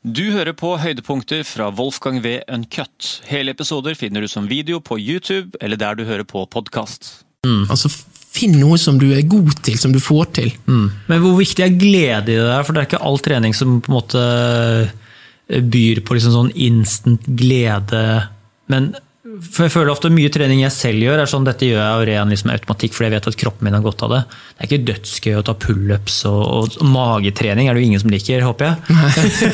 Du hører på høydepunkter fra Wolfgang V. Uncut. Hele episoder finner du som video på YouTube eller der du hører på podkast. Altså, finn noe som du er god til, som du får til. Men hvor viktig er glede i det der? For det er ikke all trening som på en måte byr på liksom sånn instant glede. Men for jeg føler ofte mye trening jeg selv gjør, er sånn dette gjør jeg av ren liksom, automatikk fordi jeg vet at kroppen min har godt av det. Det er ikke dødsgøy å ta pullups og, og, og magetrening er det jo ingen som liker, håper jeg.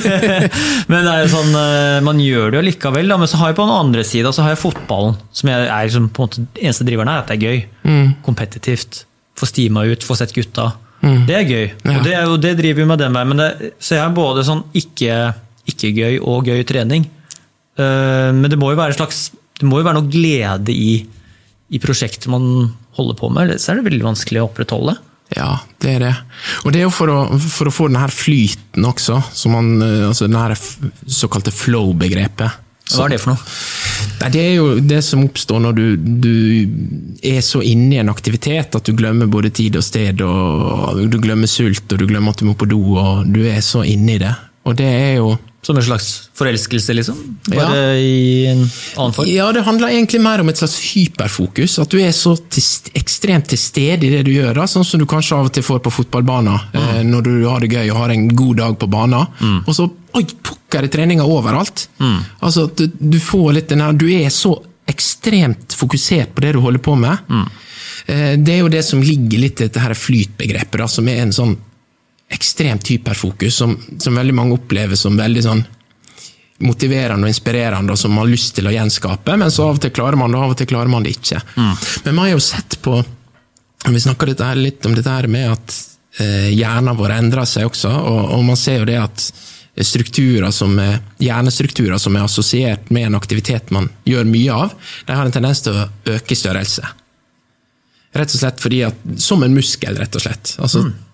men det er jo sånn, eh, man gjør det jo likevel. Da. Men så har jeg på den andre sida så har jeg fotballen, som jeg er liksom, på en måte eneste driveren er at det er gøy. Kompetitivt. Få stima ut, få sett gutta. Det er gøy. Ja. Og, det, er det driver jo med den veien. Det, så jeg har både sånn ikke, ikke gøy og gøy trening. Uh, men det må jo være en slags det må jo være noe glede i, i prosjektet man holder på med, ellers er det veldig vanskelig å opprettholde. Ja, det er det. Og det er jo for å, for å få den her flyten også, som man, eh, altså den her såkalte flow-begrepet. Hva er det for noe? Nei, Det er jo det som oppstår når du, du er så inne i en aktivitet at du glemmer både tid og sted, og du glemmer sult, og du glemmer at du må på do, og du er så inne i det. Og det er jo Som en slags forelskelse, liksom? Bare i en annen form? Ja, det handler egentlig mer om et slags hyperfokus. At du er så til, ekstremt til stede i det du gjør. Da, sånn som du kanskje av og til får på fotballbanen eh, når du har det gøy og har en god dag på banen. Og så oi, pukker det treninger overalt. Altså, at du, du får litt den her Du er så ekstremt fokusert på det du holder på med. Eh, det er jo det som ligger litt i dette her flytbegrepet, da, som er en sånn ekstremt hyperfokus, som, som veldig mange opplever som veldig sånn motiverende og inspirerende, og som man har lyst til å gjenskape, men så av og til klarer man det, og av og til klarer man det ikke. Men man har jo sett på Vi snakker litt, om dette her med at eh, hjernen vår endrer seg også, og, og man ser jo det at strukturer som er, hjernestrukturer som er assosiert med en aktivitet man gjør mye av, de har en tendens til å øke i størrelse. Rett og slett fordi at Som en muskel, rett og slett. Altså, eh,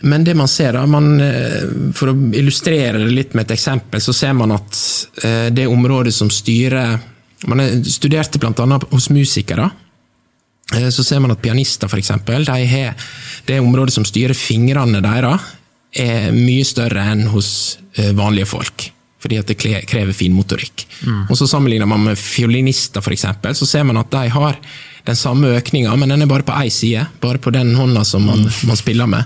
men det man ser, da, man, eh, for å illustrere det litt med et eksempel, så ser man at eh, det området som styrer Man er- studerte bl.a. hos musikere. eh, Så ser man at pianister, eksempel, de har det området som styrer fingrene deres, er mye større enn hos eh, vanlige folk. Fordi det krever finmotorikk. Og så Sammenligner man med fiolinister, for eksempel, så ser man at de har den samme økninga, men den er bare på én side. Bare på den hånda som man, man spiller med.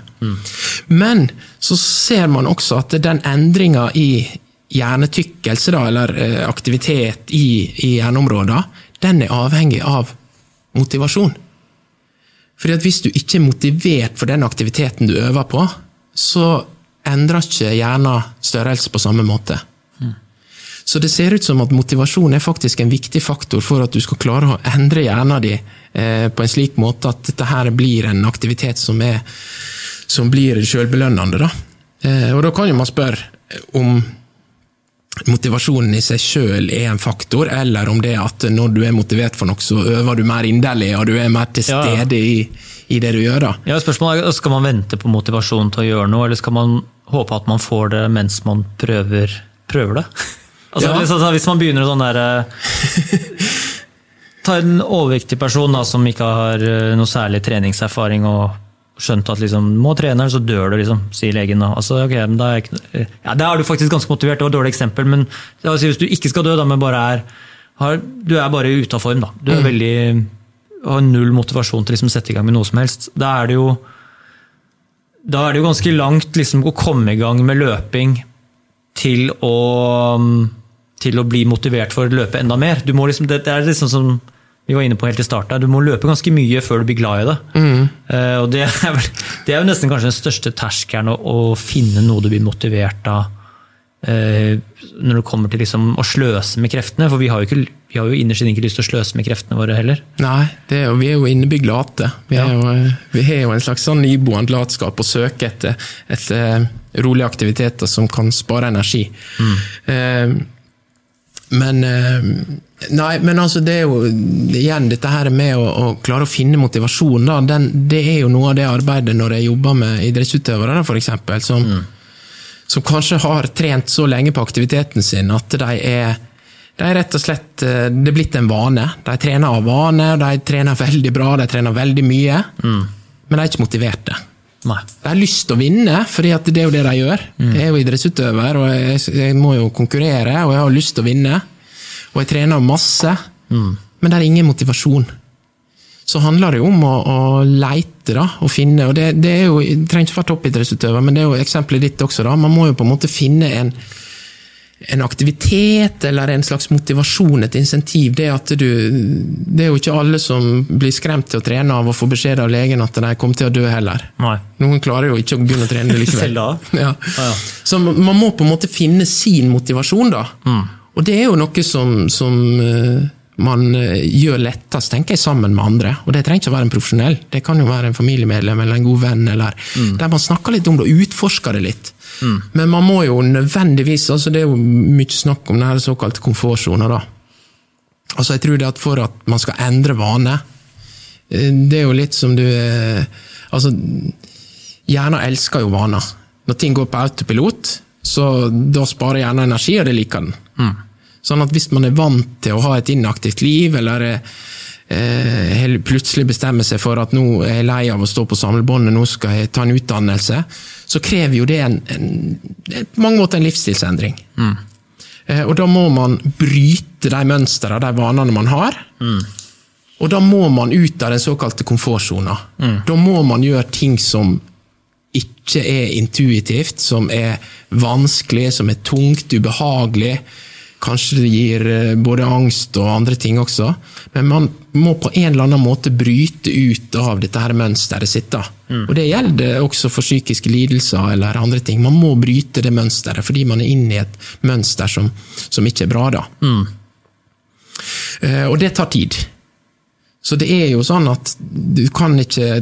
Men så ser man også at den endringa i hjernetykkelse, da, eller eh, aktivitet i, i hjerneområder, den er avhengig av motivasjon. Fordi at Hvis du ikke er motivert for den aktiviteten du øver på, så endrer ikke hjernen størrelse på samme måte. Så det ser ut som at motivasjon er faktisk en viktig faktor for at du skal klare å endre hjernen din eh, på en slik måte at dette her blir en aktivitet som, er, som blir selvbelønnende. Da. Eh, og da kan jo man spørre om motivasjonen i seg sjøl er en faktor, eller om det er at når du er motivert for noe, så øver du mer inderlig, og du er mer til stede ja. i, i det du gjør. da. Ja, spørsmålet er, Skal man vente på motivasjon til å gjøre noe, eller skal man håpe at man får det mens man prøver, prøver det? Altså, Ja. liksom, sånn, hvis man begynner sånn der eh, Ta en overvektig person da, som ikke har eh, noe særlig treningserfaring og skjønt at liksom, må trene, så dør du, liksom, sier legen. da. Altså, okay, men da er, ikke, eh, ja, det er du faktisk ganske motivert, det var et dårlig eksempel, men altså, hvis du ikke skal dø, da, men bare er har, Du er bare ute av form, da. Du er veldig har null motivasjon til liksom, å sette i gang med noe som helst. Da er det jo da er det jo ganske langt liksom, å komme i gang med løping til å, til å bli motivert for å løpe enda mer. Du må liksom, det, det er liksom som vi var inne på helt i starten, du må løpe ganske mye før du blir glad i det. Eh, og det er, vel, det er jo nesten kanskje den største terskelen å, å finne noe du blir motivert av Uh, når det kommer til liksom å sløse med kreftene. For vi har jo, ikke, vi har jo innerst inne ikke lyst til å sløse med kreftene våre heller. Nei, det er jo, vi er jo innebygd late. Vi, Ja. jo, eh, vi har jo en slags sånn iboende latskap å søke etter, etter rolige aktiviteter som kan spare energi. Eh, men eh, Nei, men altså det er jo igjen dette her med å, å klare å finne motivasjon. Da, den, det er jo noe av det arbeidet når jeg jobber med idrettsutøvere, f.eks. for eksempel, som, som kanskje har trent så lenge på aktiviteten sin at de er det er rett og slett, eh, Det er blitt en vane. De trener av vane, de trener veldig bra, de trener veldig mye. Men de er ikke motiverte. Nei. De har lyst til å vinne, for det er jo det de gjør. Jeg er jo idrettsutøver, og jeg, jeg må jo konkurrere, og jeg har lyst til å vinne. Og jeg trener masse, men det er ingen motivasjon. Så handler det jo om å, å leite da, og finne, og det, det er jo, det trenger ikke være toppidrettsutøver, men det er jo eksempelet ditt også. da, Man må jo på en måte finne en, en aktivitet eller en slags motivasjon, et insentiv. Det, du, det er jo ikke alle som blir skremt til å trene av å få beskjed av legen at de kommer til å dø heller. Nei. Noen klarer jo ikke å begynne å trene likevel. Ja. Ja, ja. Så man må på en måte finne sin motivasjon, da. Og det er jo noe som, som eh, man eh, gjør lettest, tenker jeg, sammen med andre. Og det trenger ikke å være en profesjonell. Det kan jo være en familiemedlem eller en god venn, eller der man snakker litt om det og utforsker det litt. Men man må jo nødvendigvis altså Det er jo mye snakk om den såkalte komfortsona, da. Altså, jeg tror det at for at man skal endre vane eh, Det er jo litt som du eh, Altså, hjernen elsker jo vaner. Når ting går på autopilot, så da sparer hjernen energi, og det liker den. Sånn at hvis man er vant til å ha et inaktivt liv, eller eh, plutselig bestemmer seg for at nå er jeg lei av å stå på samlebåndet, nå skal jeg ta en utdannelse, så krever jo det en, en, på mange måter en livsstilsendring. Eh, og da må man bryte de mønstrene, de vanene man har. Og da må man ut av den såkalte komfortsona. Da må man gjøre ting som ikke er intuitivt, som er vanskelig, som er tungt, ubehagelig. Kanskje det gir eh, både angst og andre ting også. Men man må på en eller annen måte bryte ut av dette her mønsteret sitt. da. Og Det gjelder også for psykiske lidelser eller andre ting. Man må bryte det mønsteret fordi man er inne i et mønster som, som ikke er bra. da. Eh, Og det tar tid. Så det er jo sånn at du kan ikke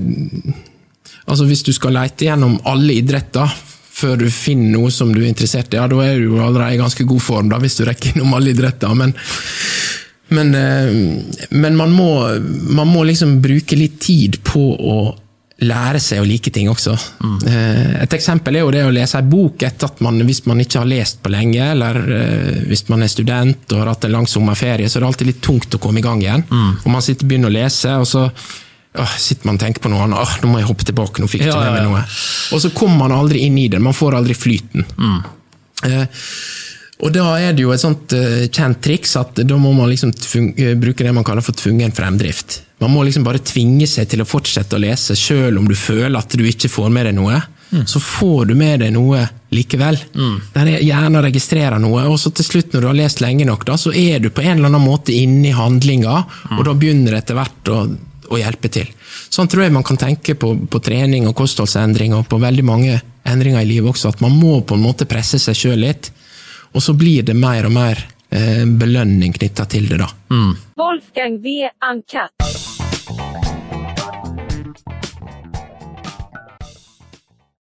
Altså Hvis du skal lete gjennom alle idretter før du finner noe som du er interessert i, ja, da er du jo allerede i ganske god form, da, hvis du rekker innom alle idretter. Men, men, eh, men man, må, man må liksom bruke litt tid på å lære seg å like ting også. Mm. Et eksempel er jo det å lese ei bok etter at man, hvis man ikke har lest på lenge, eller eh, hvis man er student og har hatt en lang sommerferie, så er det alltid litt tungt å komme i gang igjen. Og man sitter og begynner å lese, og så åh, sitter man og tenker på noe annet. Åh, nå må jeg hoppe tilbake, nå fikk jeg Ja, med ja, meg ja. noe. Og så kommer man aldri inn i det. Man får aldri flyten. Eh, og da er det jo et sånt uh, kjent triks at da må man liksom eh, bruke det man kaller for tvungen fremdrift. Man må liksom bare tvinge seg til å fortsette å lese, sjøl om du føler at du ikke får med deg noe. Så får du med deg noe likevel. Der er hjernen registrerer noe, og så til slutt, når du har lest lenge nok, da, så er du på en eller annen måte inne i handlinga, og da begynner det etter hvert å, å hjelpe til. Sånn tror jeg man kan tenke på, på trening og kostholdsendring, og på veldig mange endringer i livet også, at man må på en måte presse seg sjøl litt. Og så blir det mer og mer eh, belønning knytta til det, da. Wolfgang V. Uncut.